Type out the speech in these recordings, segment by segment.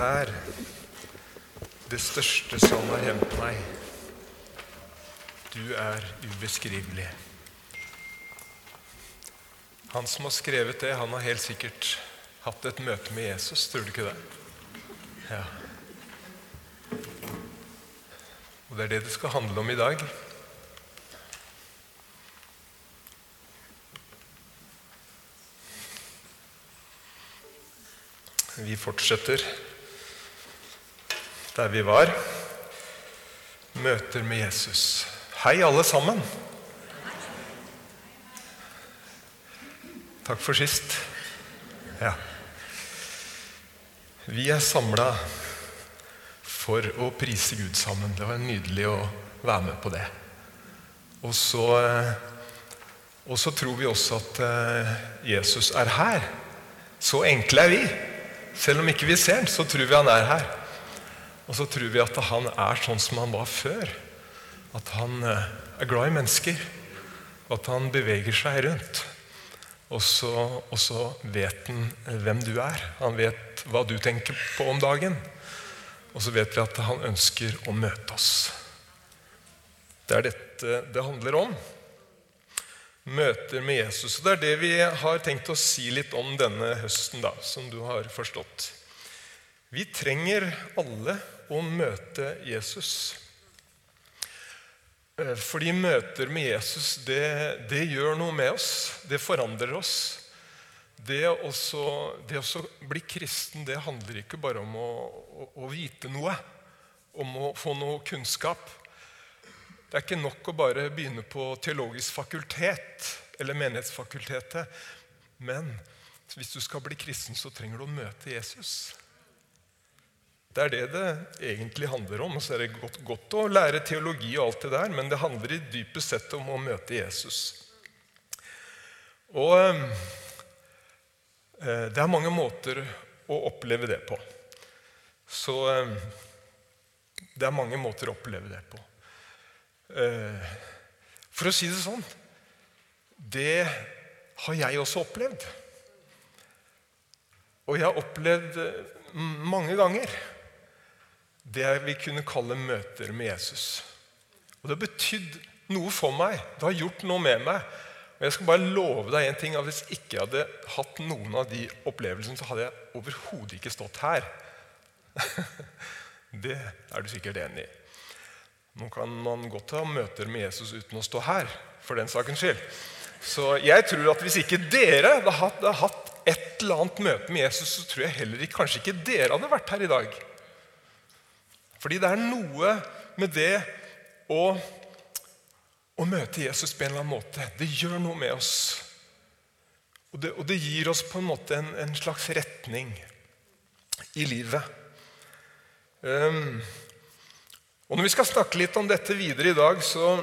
er det største som har hendt meg. Du er ubeskrivelig. Han som har skrevet det, han har helt sikkert hatt et møte med Jesus. Tror du ikke det? Ja. Og det er det det skal handle om i dag. Vi fortsetter der vi var. Møter med Jesus. Hei, alle sammen. Takk for sist. Ja. Vi er samla for å prise Gud sammen. Det var nydelig å være med på det. Og så, eh, og så tror vi også at eh, Jesus er her. Så enkle er vi. Selv om ikke vi ser ham, så tror vi han er her. Og så tror vi at han er sånn som han var før. At han eh, er glad i mennesker. At han beveger seg rundt. Og så, og så vet han hvem du er. Han vet hva du tenker på om dagen. Og så vet vi at han ønsker å møte oss. Det er dette det handler om. Møter med Jesus. Og Det er det vi har tenkt å si litt om denne høsten, da, som du har forstått. Vi trenger alle å møte Jesus. Eh, fordi møter med Jesus, det, det gjør noe med oss. Det forandrer oss. Det å bli kristen det handler ikke bare om å, å, å, vite noe, om å få noe kunnskap. Det er ikke nok å bare begynne på teologisk fakultet eller menighetsfakultetet. Men hvis du skal bli kristen, så trenger du å møte Jesus. Det er det det egentlig handler om. Så er det godt, godt å lære teologi, og alt det der, men det handler i dypest sett om å møte Jesus. Og Eh, det er mange måter å oppleve det på. Så eh, det er mange måter å oppleve det på. Eh, for å si det sånn Det har jeg også opplevd. Og jeg har opplevd mange ganger det vi kunne kalle møter med Jesus. Og det har betydd noe for meg. Det har gjort noe med meg. Og jeg skal bare love deg en ting, at Hvis ikke hadde hatt noen av de opplevelsene, så hadde jeg overhodet ikke stått her. det er du sikkert enig i. Nå kan man godt ha møter med Jesus uten å stå her, for den sakens skyld. Så jeg tror at hvis ikke dere hadde hatt et eller annet møte med Jesus, så tror jeg heller ikke, kanskje ikke dere hadde vært her i dag. Fordi det er noe med det å å møte Jesus på en eller annen måte. Det gjør noe med oss. Og det, og det gir oss på en måte en, en slags retning i livet. Um, og Når vi skal snakke litt om dette videre i dag, så,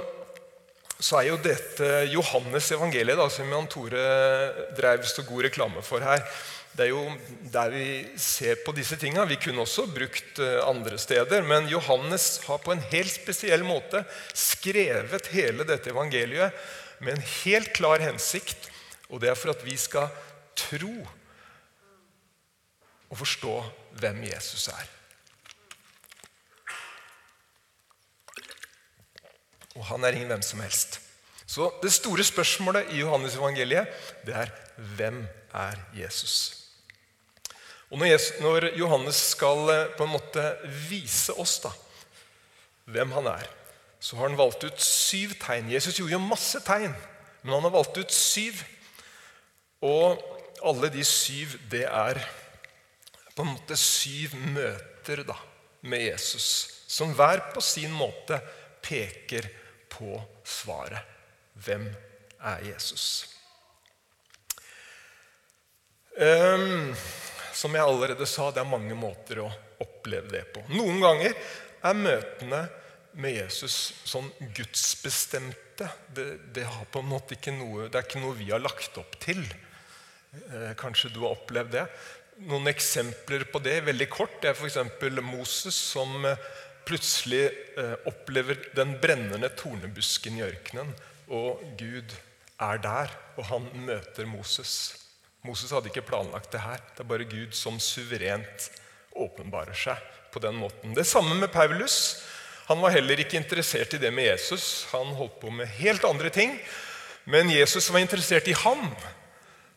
så er jo dette Johannes evangeliet, da, som Jan Tore drev så god reklame for her. Det er jo der vi ser på disse tinga. Vi kunne også brukt eh, andre steder. Men Johannes har på en helt spesiell måte skrevet hele dette evangeliet med en helt klar hensikt. Og det er for at vi skal tro og forstå hvem Jesus er. Og han er ingen hvem som helst. Så det store spørsmålet i Johannes evangeliet det er hvem er Jesus? Og når Johannes skal eh, på en måte vise oss da, hvem han er, så har han valgt ut syv tegn. Jesus gjorde jo masse tegn, men han har valgt ut syv. Og alle de syv, det er på en måte syv møter da, med Jesus, som hver på sin måte peker på svaret. Hvem er Jesus? Um, som jeg allerede sa, det er mange måter å oppleve det på. Noen ganger er møtene med Jesus sånn gudsbestemte. Det, det, på noe, det er ikke noe vi har lagt opp til. Eh, kanskje du har opplevd det. Noen eksempler på det veldig kort det er f.eks. Moses som eh, plutselig eh, opplever den brennende tornebusken i ørkenen. Og Gud er der, og han møter Moses. Moses hadde ikke planlagt det her. Det er bare Gud som suverent åpenbarer seg på den måten. Det samme med Paulus. Han var heller ikke interessert i det med Jesus. Han holdt på med helt andre ting. Men Jesus var interessert i ham.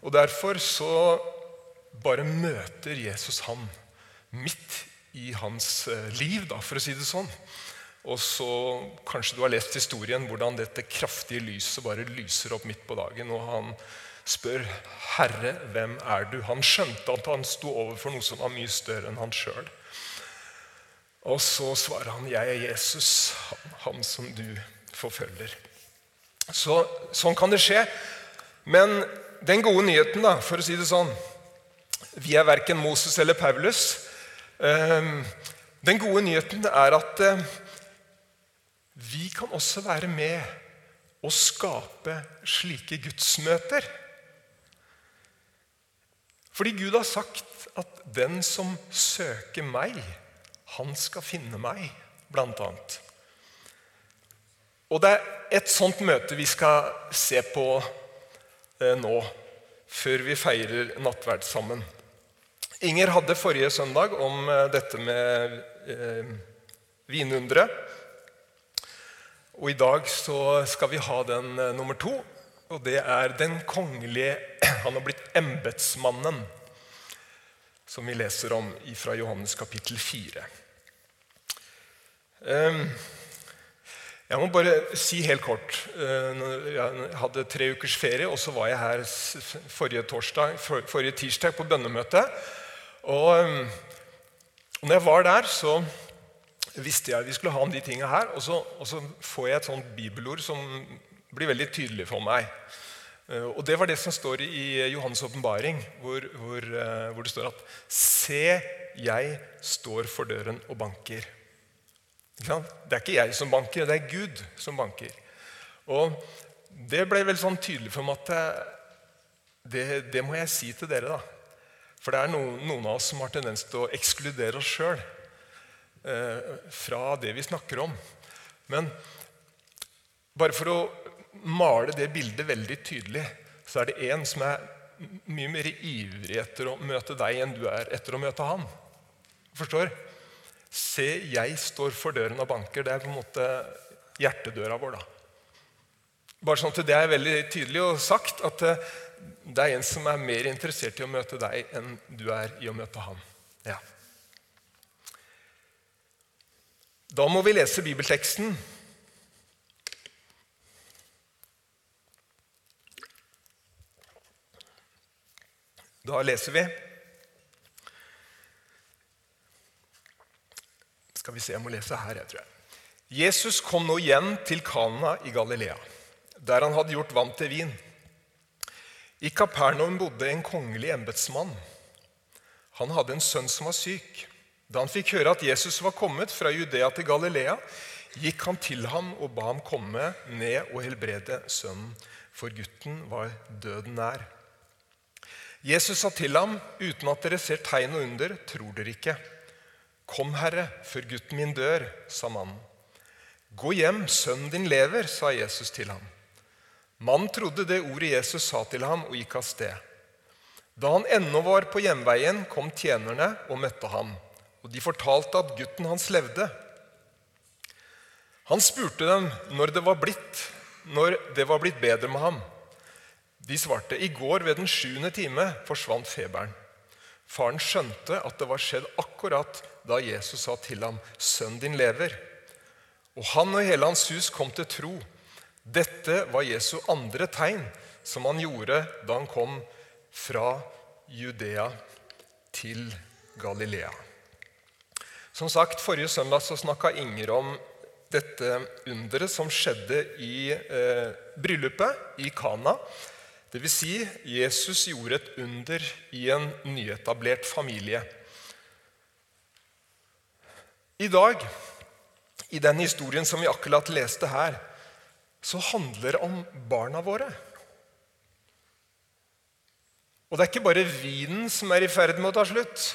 Og derfor så bare møter Jesus ham midt i hans eh, liv, da, for å si det sånn. Og så Kanskje du har lest historien hvordan dette kraftige lyset bare lyser opp midt på dagen. Og han spør, 'Herre, hvem er du?' Han skjønte at han sto overfor noe som var mye større enn han sjøl. Og så svarer han, 'Jeg er Jesus, han, som du forfølger'. Så, sånn kan det skje. Men den gode nyheten, da, for å si det sånn Vi er verken Moses eller Paulus. Ehm, den gode nyheten er at eh, vi kan også være med å skape slike gudsmøter. Fordi Gud har sagt at 'den som søker meg, han skal finne meg', blant annet. Og det er et sånt møte vi skal se på eh, nå, før vi feirer nattverd sammen. Inger hadde forrige søndag om eh, dette med eh, vinunderet. Og i dag så skal vi ha den eh, nummer to. Og det er den kongelige Han har blitt embetsmannen, som vi leser om fra Johannes kapittel 4. Um, jeg må bare si helt kort eh, Jeg hadde tre ukers ferie, og så var jeg her forrige, torsdag, forrige tirsdag på bønnemøte. Og, og når jeg var der, så visste jeg vi skulle ha om de tingene her. Og så, og så får jeg et sånt bibelord som blir veldig tydelig for meg. Eh, og Det var det som står i Johannes' åpenbaring, hvor, hvor, eh, hvor det står at Se, jeg står for døren og banker. Det er ikke jeg som banker, det er Gud som banker. Og Det ble veldig sånn tydelig for meg at det, det må jeg si til dere. da. For det er noen, noen, av oss som har tendens til å ekskludere oss sjøl eh, fra det vi snakker om. Men bare for å male det bildet veldig tydelig, så er det en som er mye mer ivrig etter å møte deg enn du er etter å møte han. Forstår? Se, jeg står for døren og banker. Det er på en måte hjertedøra vår. da. Bare sånn at Det er veldig tydelig og sagt at eh, det er en som er mer interessert i å møte deg enn du er i å møte ham. Ja. Da må vi lese bibelteksten. Da leser vi Skal vi se, jeg må lese her, jeg tror jeg. Jesus kom nå igjen til Kana i Galilea, der han hadde gjort vann til vin. I Kapernaum bodde en kongelig embetsmann. Han hadde en sønn som var syk. Da han fikk høre at Jesus var kommet fra Judea til Galilea, gikk han til ham og ba ham komme ned og helbrede sønnen, for gutten var døden nær. Jesus sa til ham, uten at dere ser tegn og under, tror dere ikke. Kom, Herre, før gutten min dør, sa mannen. Gå hjem, sønnen din lever, sa Jesus til ham. Mannen trodde det ordet Jesus sa til ham, og gikk av sted. Da han ennå var på hjemveien, kom tjenerne og møtte ham. Og de fortalte at gutten hans levde. Han spurte dem når det var blitt, når det var blitt bedre med ham. De svarte, i går ved den sjuende time forsvant feberen. Faren skjønte at det var skjedd akkurat da Jesus sa til ham, 'Sønnen din lever'. Og han og hele hans hus kom til tro. Dette var Jesu andre tegn som han gjorde da han kom fra Judea til Galilea. Som sagt, Forrige søndag så snakka Inger om dette underet som skjedde i eh, bryllupet i Kana. Dvs. Si, Jesus gjorde et under i en nyetablert familie. I dag, i den historien som vi akkurat leste her, så handler om barna våre. Og det er ikke bare vinen som er i ferd med å ta slutt.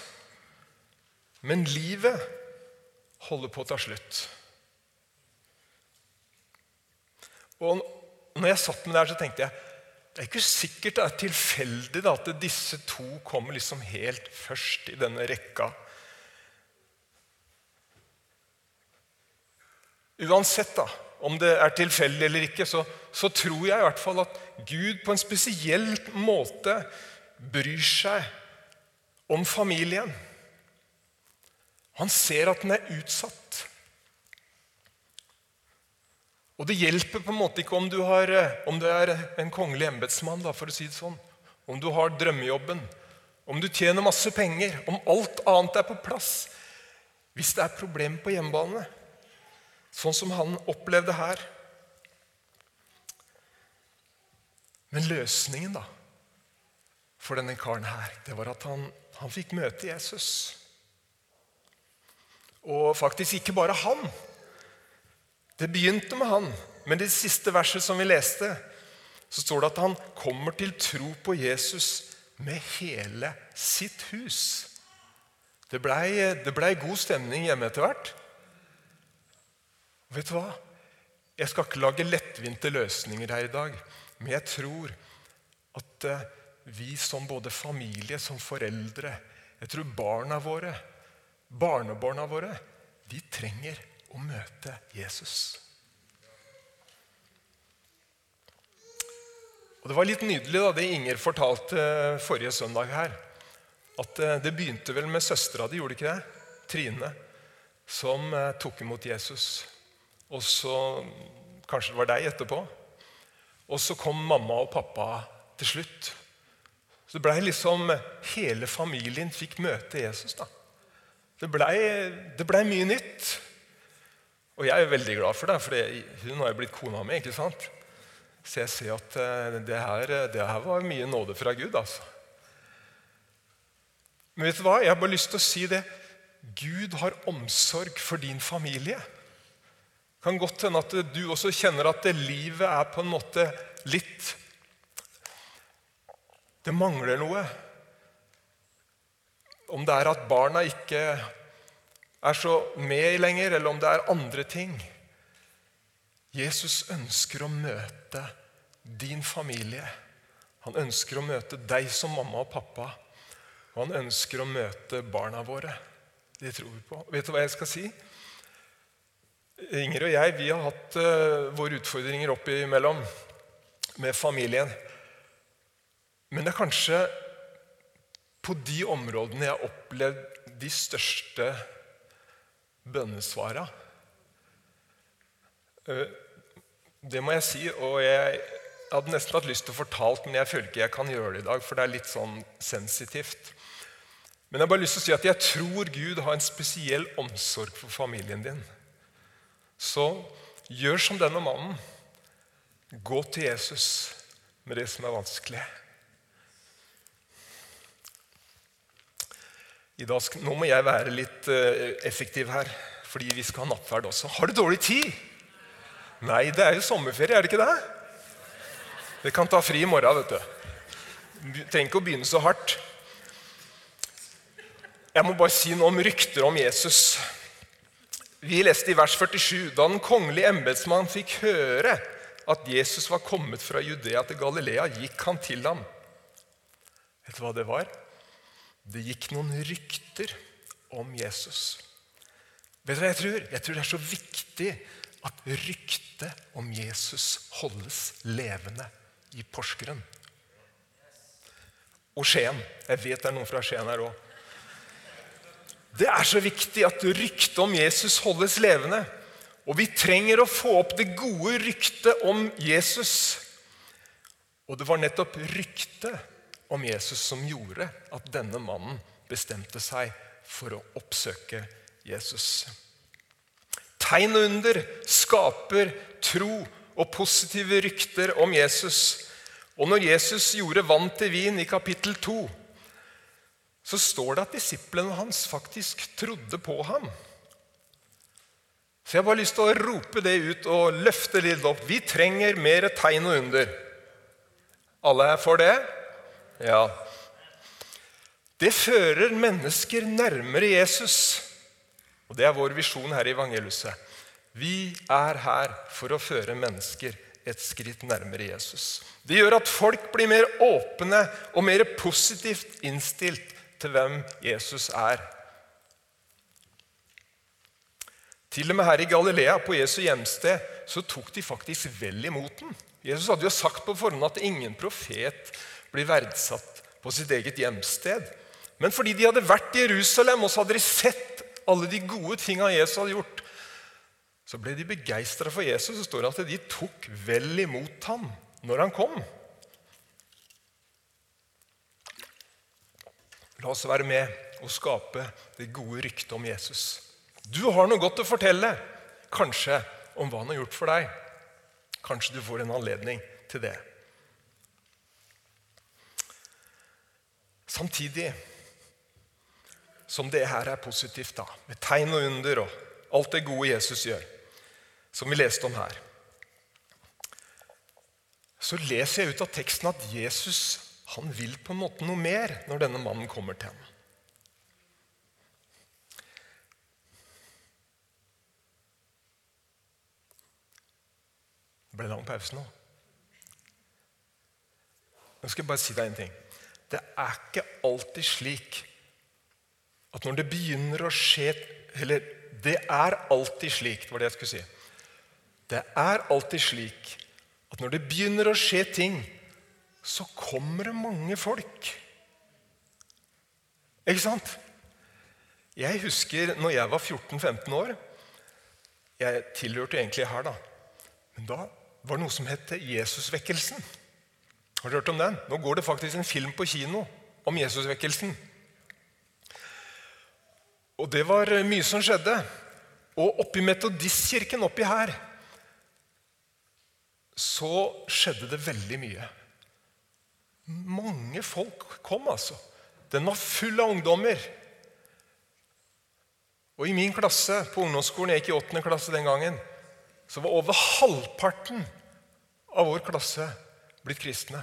Men livet holder på å ta slutt. Og når jeg satt med det her, så tenkte jeg det er ikke sikkert det er tilfeldig da, at disse to kommer liksom helt først i denne rekka. Uansett, da om det er tilfeldig eller ikke, så, så tror jeg i hvert fall at Gud på en spesiell måte bryr seg om familien. Han ser at den er utsatt. Og det hjelper på en måte ikke om du, har, om du er en kongelig embetsmann, for å si det sånn. Om du har drømmejobben, om du tjener masse penger, om alt annet er på plass. Hvis det er problemer på hjemmebane, sånn som han opplevde her Men løsningen da, for denne karen her, det var at han, han fikk møte Jesus. Og faktisk ikke bare han. Det begynte med han, men det siste verset som vi leste, så står det at han kommer til tro på Jesus med hele sitt hus. Det blei ble god stemning hjemme etter hvert. Vet du hva? Jeg skal ikke lage lettvinte løsninger her i dag, men jeg tror at eh, vi som både familie, som foreldre, jeg tror barna våre, barnebarna våre, de trenger å møte Jesus. Og Det var litt nydelig da, det Inger fortalte eh, forrige søndag her. At eh, det begynte vel med søstera di, gjorde det ikke det? Trine, som tok imot Jesus. Og så Kanskje det var deg etterpå. Og så kom mamma og pappa til slutt. Så det blei liksom Hele familien fikk møte Jesus. da. Det blei ble mye nytt. Og jeg er veldig glad for det, for hun har jo blitt kona mi. ikke sant? Så jeg ser at eh, det her, det her var mye nåde fra Gud. altså. Men vet du hva? Jeg har bare lyst til å si det. Gud har omsorg for din familie. Kan godt hende at du også kjenner at livet er på en måte litt Det mangler noe. Om det er at barna ikke er så med lenger, eller om det er andre ting. Jesus ønsker å møte din familie. Han ønsker å møte deg som mamma og pappa. Og han ønsker å møte barna våre. Det tror vi på. Vet du hva jeg skal si? Inger og jeg vi har hatt uh, våre utfordringer oppimellom med familien. Men det er kanskje på de områdene jeg har opplevd de største bønnesvara. Uh, det må jeg si, og jeg hadde nesten hatt lyst til å fortalt, men jeg føler ikke jeg kan gjøre det i dag, for det er litt sånn sensitivt. Men jeg har bare lyst til å si at jeg tror Gud har en spesiell omsorg for familien din. Så gjør som denne mannen. Gå til Jesus med det som er vanskelig. Dag, nå må jeg være litt uh, effektiv her, fordi vi skal ha nattverd også. Har du dårlig tid? Nei, det er jo sommerferie, er det ikke det? Det kan ta fri i morgen, vet du. Trenger ikke å begynne så hardt. Jeg må bare si noe om rykter om Jesus. Vi leste i vers 47.: Da den kongelige embetsmann fikk høre at Jesus var kommet fra Judea til Galilea, gikk han til ham. Vet du hva det var? Det gikk noen rykter om Jesus. Vet du hva jeg tror? Jeg tror det er så viktig at ryktet om Jesus holdes levende i Porsgrunn. Og Skien. Jeg vet det er noen fra Skien her òg. Det er så viktig at ryktet om Jesus holdes levende. Og vi trenger å få opp det gode ryktet om Jesus. Og det var nettopp ryktet om Jesus som gjorde at denne mannen bestemte seg for å oppsøke Jesus. Tegn og under skaper tro og positive rykter om Jesus. Og når Jesus gjorde vann til vin i kapittel 2, så står det at disiplene hans faktisk trodde på ham. Så jeg har bare lyst til å rope det ut og løfte litt opp. Vi trenger mer tegn og under. Alle er for det? Ja. Det fører mennesker nærmere Jesus. Og Det er vår visjon her i Evangeluset. Vi er her for å føre mennesker et skritt nærmere Jesus. Det gjør at folk blir mer åpne og mer positivt innstilt til hvem Jesus er. Til og med her i Galilea, på Jesu hjemsted, så tok de faktisk vel imot den. Jesus hadde jo sagt på forhånd at ingen profet blir verdsatt på sitt eget hjemsted. Men fordi de hadde vært i Jerusalem og så hadde de sett alle de gode tinga Jesus hadde gjort, så ble de begeistra for Jesus. Så står det at de tok vel imot ham når han kom. La oss være med og skape det gode ryktet om Jesus. Du har noe godt å fortelle, kanskje om hva han har gjort for deg. Kanskje du får en anledning til det. Samtidig som det her er positivt, da, med tegn og under og alt det gode Jesus gjør, som vi leste om her, så leser jeg ut av teksten at Jesus han vil på en måte noe mer når denne mannen kommer til ham. Det ble lang pause nå. Nå skal jeg bare si deg en ting. Det er ikke alltid slik at når det begynner å skje Eller det er alltid slik, det var det jeg skulle si. Det er alltid slik at når det begynner å skje ting så kommer det mange folk. Ikke sant? Jeg husker når jeg var 14-15 år Jeg tilhørte egentlig her, da. Men da var det noe som het Jesusvekkelsen. Har du hørt om den? Nå går det faktisk en film på kino om Jesusvekkelsen. Og det var mye som skjedde. Og oppi Metodistkirken oppi her så skjedde det veldig mye. Mange folk kom, altså. Den var full av ungdommer. Og i min klasse på ungdomsskolen, jeg gikk i 8. klasse den gangen, så var over halvparten av vår klasse blitt kristne.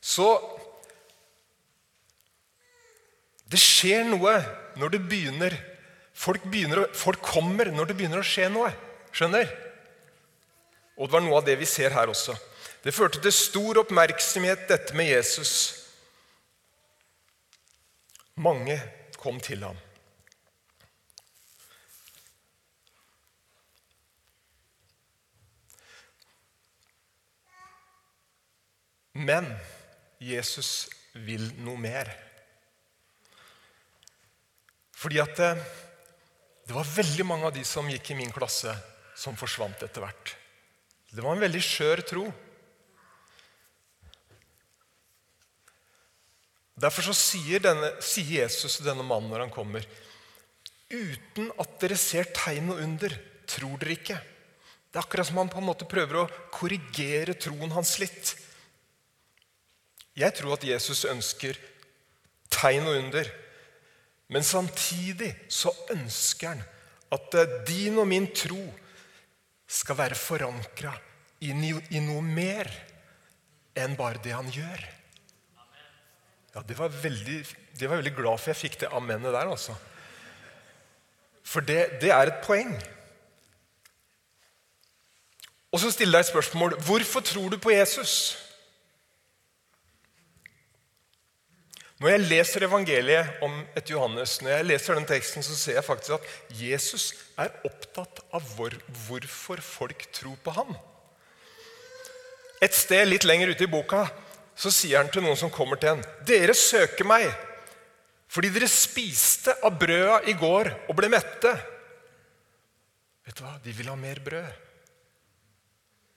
Så det skjer noe når det begynner folk, begynner, folk kommer når det begynner å skje noe. Skjønner? Og det var noe av det vi ser her også. Det førte til stor oppmerksomhet, dette med Jesus. Mange kom til ham. Men Jesus vil noe mer. Fordi at det, eh, det var veldig mange av de som gikk i min klasse, som forsvant etter hvert. Det var en veldig skjør tro. Derfor sier, denne, sier Jesus til denne mannen når han kommer Uten at dere ser tegn og under, tror dere ikke. Det er akkurat som han på en måte prøver å korrigere troen hans litt. Jeg tror at Jesus ønsker tegn og under. Men samtidig så ønsker han at eh, din og min tro skal være forankra i noe mer enn bare det han gjør. Ja, det var veldig, det var veldig glad for jeg fikk det amennet der, altså. For det, det er et poeng. Og så stiller jeg et spørsmål. Hvorfor tror du på Jesus? Når jeg leser evangeliet om et Johannes, når jeg leser den teksten, så ser jeg faktisk at Jesus er opptatt av hvor, hvorfor folk tror på ham. Et sted litt lenger ute i boka så sier han til noen som kommer til en, 'Dere søker meg fordi dere spiste av brøda i går og ble mette.' Vet du hva? De ville ha mer brød.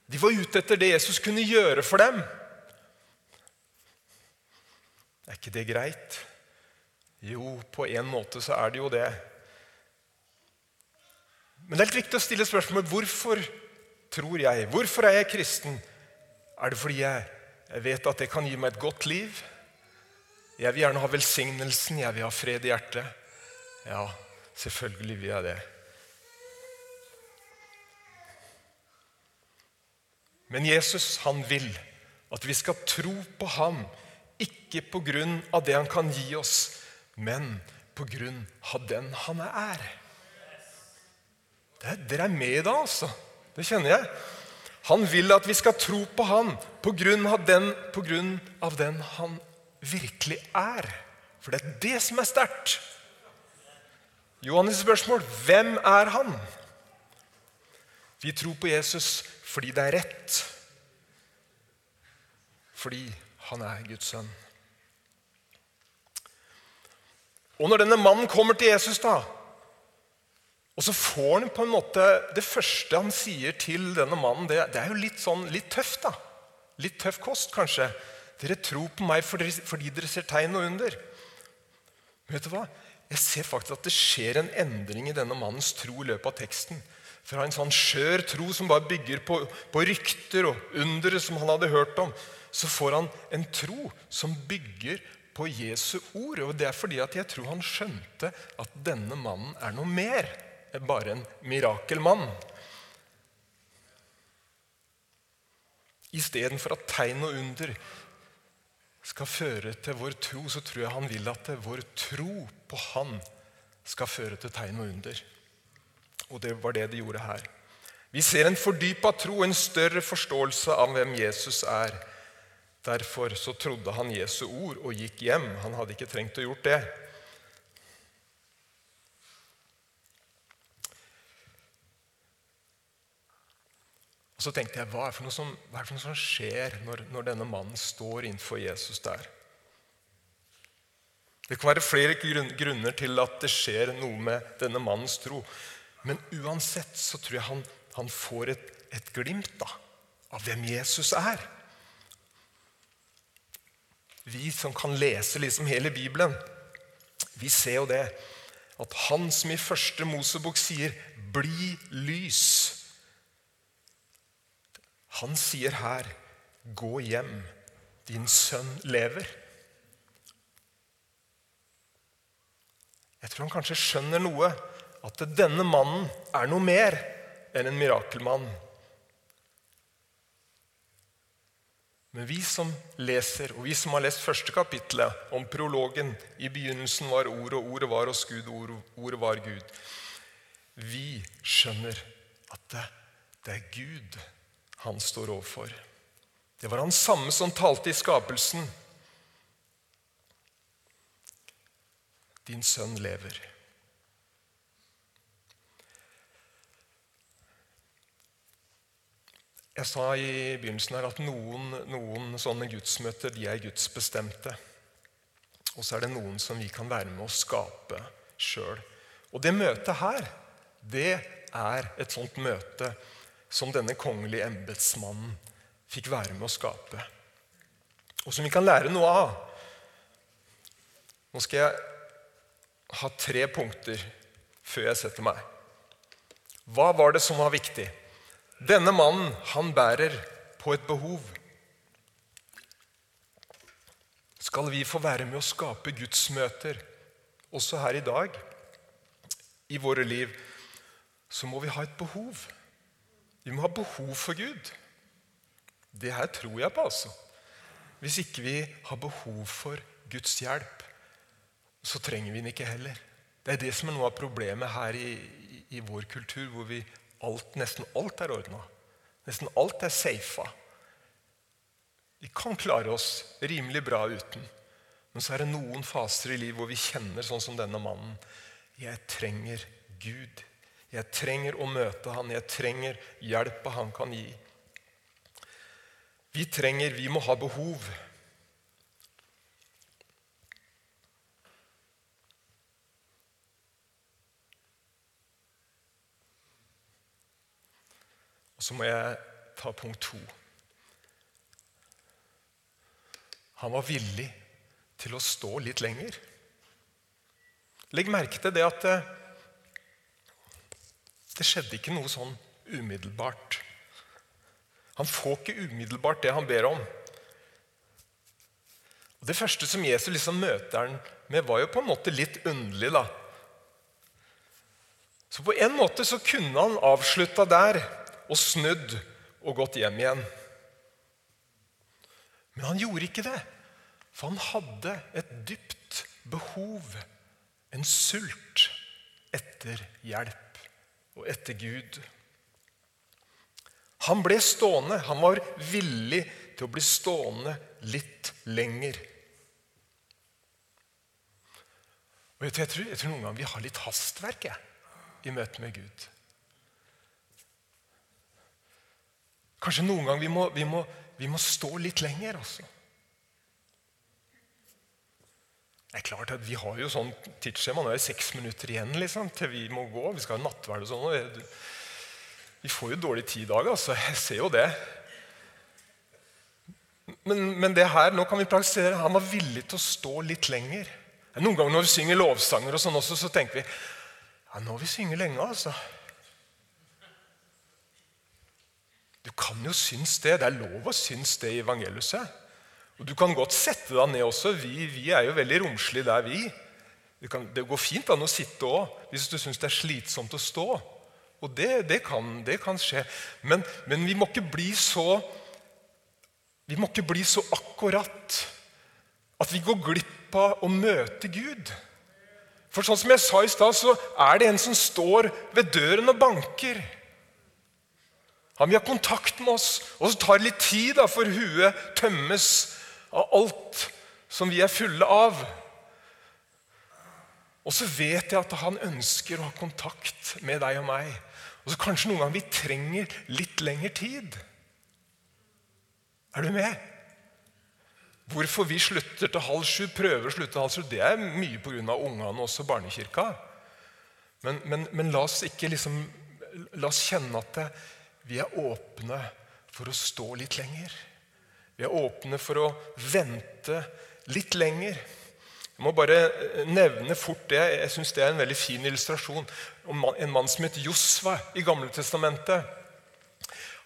De var ute etter det Jesus kunne gjøre for dem. Er ikke det greit? Jo, på en måte så er det jo det. Men det er helt viktig å stille spørsmål hvorfor tror jeg? Hvorfor er jeg kristen? Er det fordi jeg jeg vet at det kan gi meg et godt liv. Jeg vil gjerne ha velsignelsen, jeg vil ha fred i hjertet. Ja, selvfølgelig vil jeg det. Men Jesus han vil at vi skal tro på ham, ikke på grunn av det han kan gi oss, men på grunn av den han er. Dere er med da, altså. Det kjenner jeg. Han vil at vi skal tro på han på grunn av den, grunn av den han virkelig er. For det er det som er sterkt. Johannes' spørsmål hvem er han? Vi tror på Jesus fordi det er rett. Fordi han er Guds sønn. Og når denne mannen kommer til Jesus, da, og så får han på en måte Det første han sier til denne mannen, det, det er jo litt sånn, litt tøft. da. Litt tøff kost, kanskje. Dere tror på meg fordi, fordi dere ser tegn og under. Men vet du hva? Jeg ser faktisk at det skjer en endring i denne mannens tro i løpet av teksten. Fra en sånn skjør tro som bare bygger på, på rykter og undere som han hadde hørt om, så får han en tro som bygger på Jesu ord. Og det er fordi at jeg tror han skjønte at denne mannen er noe mer bare en mirakelmann. Istedenfor at tegn og under skal føre til vår tro, så tror jeg han vil at vår tro på Han skal føre til tegn og under. Og det var det de gjorde her. Vi ser en fordypa tro, en større forståelse av hvem Jesus er. Derfor så trodde han Jesu ord og gikk hjem. Han hadde ikke trengt å gjort det. Og Så tenkte jeg, hva er, som, hva er det som skjer når, når denne mannen står innenfor Jesus der? Det kan være flere grunner til at det skjer noe med denne mannens tro. Men uansett så tror jeg han, han får et, et glimt da, av hvem Jesus er. Vi som kan lese liksom hele Bibelen, vi ser jo det. At han som i første Mosebok sier 'bli lys', han sier her, 'Gå hjem, din sønn lever'. Jeg tror han kanskje skjønner noe, at denne mannen er noe mer enn en mirakelmann. Men vi som leser, og vi som har lest første kapittelet om prologen 'I begynnelsen var Ordet, og Ordet var hos Gud, og Ordet var Gud', vi skjønner at det, det er Gud han står overfor. Det var han samme som talte i skapelsen. Din sønn lever. Jeg sa i begynnelsen her at noen, noen sånne gudsmøter de er gudsbestemte. Og så er det noen som vi kan være med å skape sjøl. Og det møtet her, det er et sånt møte som denne kongelige embetsmannen fikk være med å skape. Og som vi kan lære noe av. Nå skal jeg ha tre punkter før jeg setter meg. Hva var det som var viktig? Denne mannen, han bærer på et behov. Skal vi få være med å skape gudsmøter også her i dag, i våre liv, så må vi ha et behov. Vi må ha behov for Gud. Det her tror jeg på, altså. Hvis ikke vi har behov for Guds hjelp, så trenger vi den ikke heller. Det er det som er noe av problemet her i, i, i vår kultur, hvor vi alt, nesten alt er ordna. Nesten alt er safa. Vi kan klare oss rimelig bra uten. Men så er det noen faser i livet hvor vi kjenner sånn som denne mannen. Jeg trenger Gud. Jeg trenger å møte han, jeg trenger hjelpa han kan gi. Vi trenger, vi må ha behov. Og så må jeg ta punkt to. Han var villig til å stå litt lenger. Legg merke til det at eh, det skjedde ikke noe sånn umiddelbart. Han får ikke umiddelbart det han ber om. Og Det første som Jesus liksom møter han med, var jo på en måte litt underlig. da. Så på en måte så kunne han avslutta der og snudd og gått hjem igjen. Men han gjorde ikke det, for han hadde et dypt behov, en sult, etter hjelp og etter Gud. Han ble stående. Han var villig til å bli stående litt lenger. Og jeg tror, jeg tror, noen ganger vi har litt hastverk jeg, i møte med Gud. Kanskje noen ganger vi må, vi må, vi må stå litt lenger også. Det er klart at Vi har jo sånn tidsskjema. Nå er det seks minutter igjen liksom, til vi må gå. Vi skal ha nattverd og sånn. Vi får jo dårlig tid i dag, altså. Jeg ser jo det. Men, men, det her, nå kan vi praktisere. Han var villig til å stå litt lenger. Noen ganger når vi synger lovsanger, og sånn også, så tenker vi ja, nå har vi synge lenge. altså. Du kan jo synes det. Det er lov å synes det i evangeliet. Og Du kan godt sette deg ned også. Vi, vi er jo veldig romslige der, vi. Det, kan, det går fint an å sitte òg, hvis du syns det er slitsomt å stå. Og det, det, kan, det kan, skje. Men, men, vi må ikke bli så Vi må ikke bli så akkurat at vi går glipp av å møte Gud. For sånn som jeg sa i stad, så er det en som står ved døren og banker. Han vil ha kontakt med oss, og så tar det litt tid da, for huet tømmes av alt som vi er fulle av. Og så vet jeg at han ønsker å ha kontakt med deg og meg. Og så kanskje noen ganger vi trenger litt lengre tid. Er du med? Hvorfor vi slutter til halv sju, prøver å slutte til halv sju, det er mye pga. ungene og også barnekirka. Men, men, men, la oss ikke liksom, la oss kjenne at vi er åpne for å stå litt lenger. Vi er åpne for å vente litt lenger. Jeg må bare eh, nevne fort det. Jeg synes det er en veldig fin illustrasjon. En mann som het Josva i Gamle Testamentet.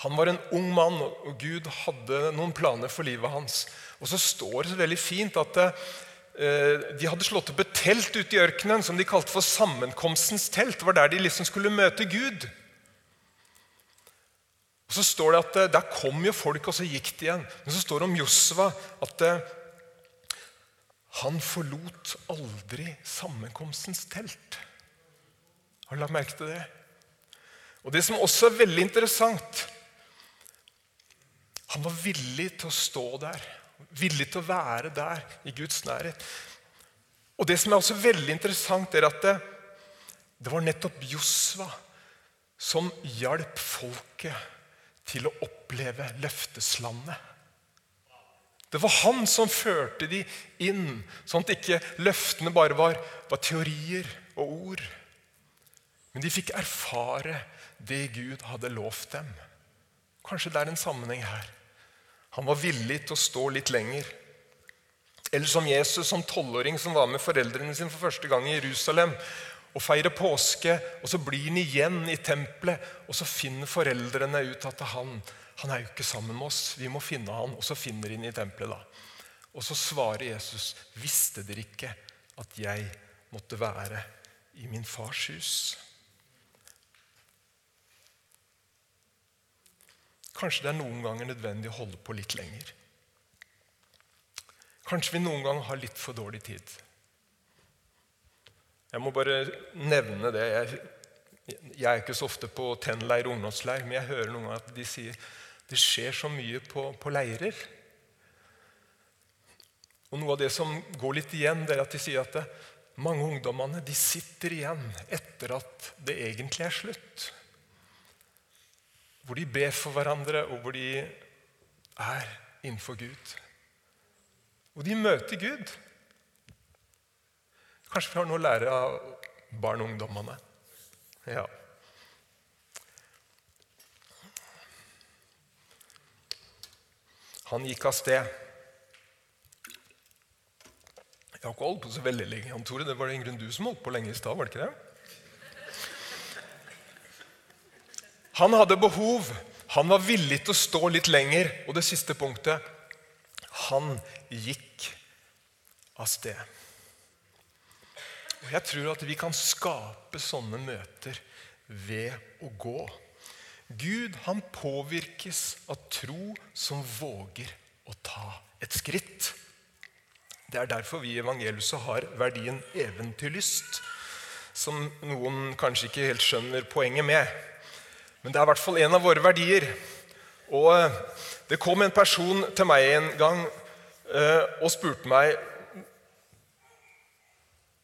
Han var en ung mann, og Gud hadde noen planer for livet hans. Og så står det så veldig fint at eh, de hadde slått opp et telt ute i ørkenen som de kalte for sammenkomstens telt. Det var der de liksom skulle møte Gud. Og Så står det at eh, Der kom jo folk, og så gikk de igjen. Men så står det om Josva at eh, han forlot aldri sammenkomstens telt. Har du lagt merke til det? Og Det som også er veldig interessant Han var villig til å stå der, villig til å være der i Guds nærhet. Og Det som er også veldig interessant, er at det, det var nettopp Josva som hjalp folket til å oppleve løfteslandet. Det var han som førte de inn, sånn at ikke løftene bare var, var teorier og ord. Men de fikk erfare det Gud hadde lovt dem. Kanskje det er en sammenheng her. Han var villig til å stå litt lenger. Eller som Jesus som tolvåring som var med foreldrene sine for første gang i Jerusalem og feirer påske, og så blir han igjen i tempelet. Og så finner foreldrene ut at han, han er jo ikke sammen med oss. Vi må finne han, Og så finner ham i tempelet. da. Og så svarer Jesus, 'Visste dere ikke at jeg måtte være i min fars hus?' Kanskje det er noen ganger nødvendig å holde på litt lenger. Kanskje vi noen ganger har litt for dårlig tid. Jeg må bare nevne det. Jeg, jeg er ikke så ofte på tennleir og ungdomsleir, men jeg hører noen ganger at de sier det skjer så mye på, på leirer. Og Noe av det som går litt igjen, det er at de sier at det, mange ungdommene de sitter igjen etter at det egentlig er slutt. Hvor de ber for hverandre, og hvor de er innenfor Gud. Og de møter Gud. Kanskje vi har noe å lære av barn og ungdommene. Ja. Han gikk av sted. Jeg har ikke holdt på så veldig lenge. Jan Tore, Det var det grunn du som holdt på lenge i stad, var det ikke det? Han hadde behov. Han var villig til å stå litt lenger. Og det siste punktet han gikk av sted. Og Jeg tror at vi kan skape sånne møter ved å gå. Gud han påvirkes av tro som våger å ta et skritt. Det er derfor vi i evangeliet har verdien eventyrlyst, som noen kanskje ikke helt skjønner poenget med. Men det er i hvert fall en av våre verdier. Og Det kom en person til meg en gang eh, og spurte meg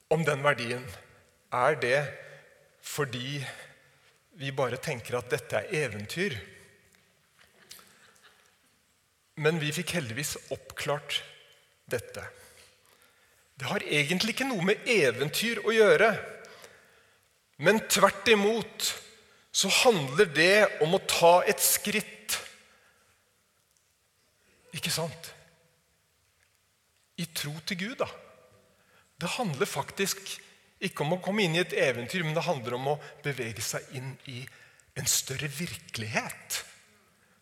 om den verdien, er det fordi vi bare tenker at dette er eventyr? Men vi fikk heldigvis oppklart dette. Det har egentlig ikke noe med eventyr å gjøre. Men tvert imot så handler det om å ta et skritt. Ikke sant? I tro til Gud, da. Det handler faktisk ikke om å komme inn i et eventyr, men det handler om å bevege seg inn i en større virkelighet.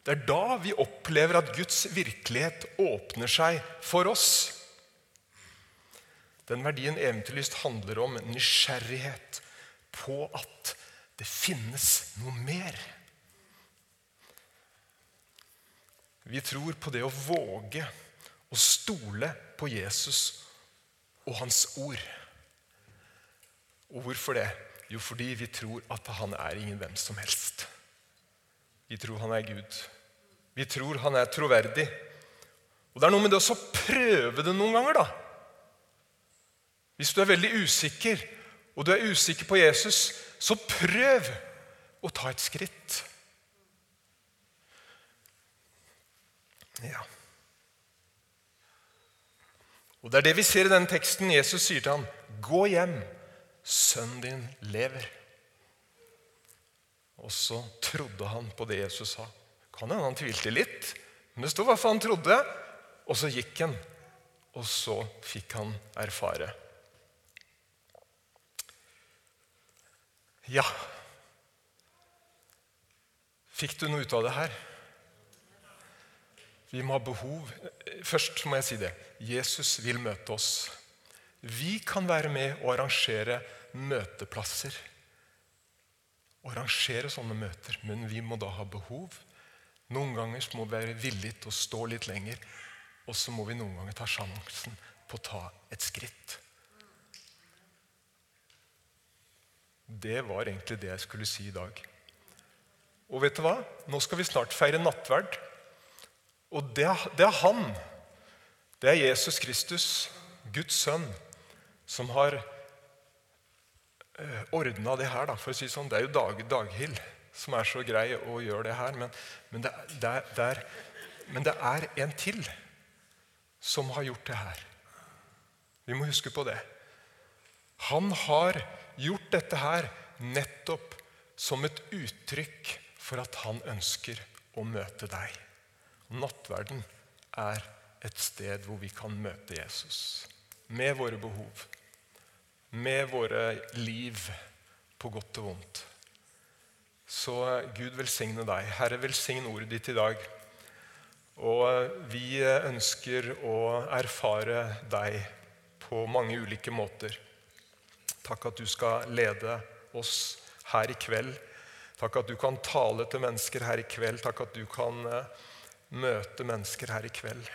Det er da vi opplever at Guds virkelighet åpner seg for oss. Den verdien eventyrlyst handler om nysgjerrighet på at det finnes noe mer. Vi tror på det å våge å stole på Jesus og hans ord. Og hvorfor det? Jo, fordi vi tror at han er ingen hvem som helst. Vi tror han er Gud. Vi tror han er troverdig. Og Det er noe med det å prøve det noen ganger, da. Hvis du er veldig usikker, og du er usikker på Jesus, så prøv å ta et skritt. Ja. Og Det er det vi ser i denne teksten. Jesus sier til ham, 'Gå hjem, sønnen din lever'. Og så trodde han på det Jesus sa. Kan hende han tvilte litt, men det sto hva han trodde. Og så gikk han, og så fikk han erfare. Ja Fikk du noe ut av det her? Vi må ha behov Først må jeg si det. Jesus vil møte oss. Vi kan være med og arrangere møteplasser. Arrangere sånne møter, men vi må da ha behov. Noen ganger må vi være villige til å stå litt lenger. Og så må vi noen ganger ta sjansen på å ta et skritt. Det var egentlig det jeg skulle si i dag. Og vet du hva? Nå skal vi snart feire nattverd. Og det, det er han, det er Jesus Kristus, Guds sønn, som har eh, ordna det her. Da, for å si sånn. Det er jo Dag, Daghild som er så grei å gjøre det her. Men, men, det, det er, det er, men det er en til som har gjort det her. Vi må huske på det. Han har gjort dette her nettopp som et uttrykk for at han ønsker å møte deg. Nattverden er et sted hvor vi kan møte Jesus med våre behov, med våre liv på godt og vondt. Så Gud velsigne deg. Herre, velsign ordet ditt i dag. Og vi ønsker å erfare deg på mange ulike måter. Takk at du skal lede oss her i kveld. Takk at du kan tale til mennesker her i kveld. Takk at du kan møte mennesker her i kveld.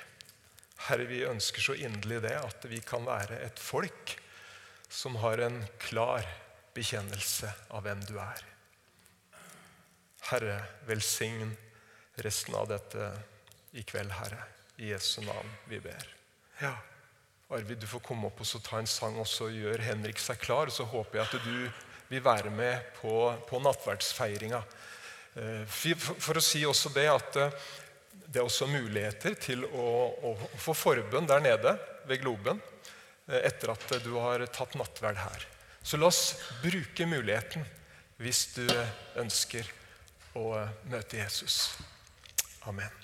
Herre, vi ønsker så inderlig det at vi kan være et folk som har en klar bekjennelse av hvem du er. Herre, velsign resten av dette i kveld, Herre. I Jesu navn vi ber. Ja, Arvid, du får komme opp og så ta en sang, og så gjør Henrik seg klar. Så håper jeg at du vil være med på, på nattverdsfeiringa. Eh, for, å si også det at eh, det er også muligheter til å, å få forbønn der nede ved Globen eh, etter at du har tatt nattverd her. Så la oss bruke muligheten hvis du ønsker å møte Jesus. Amen.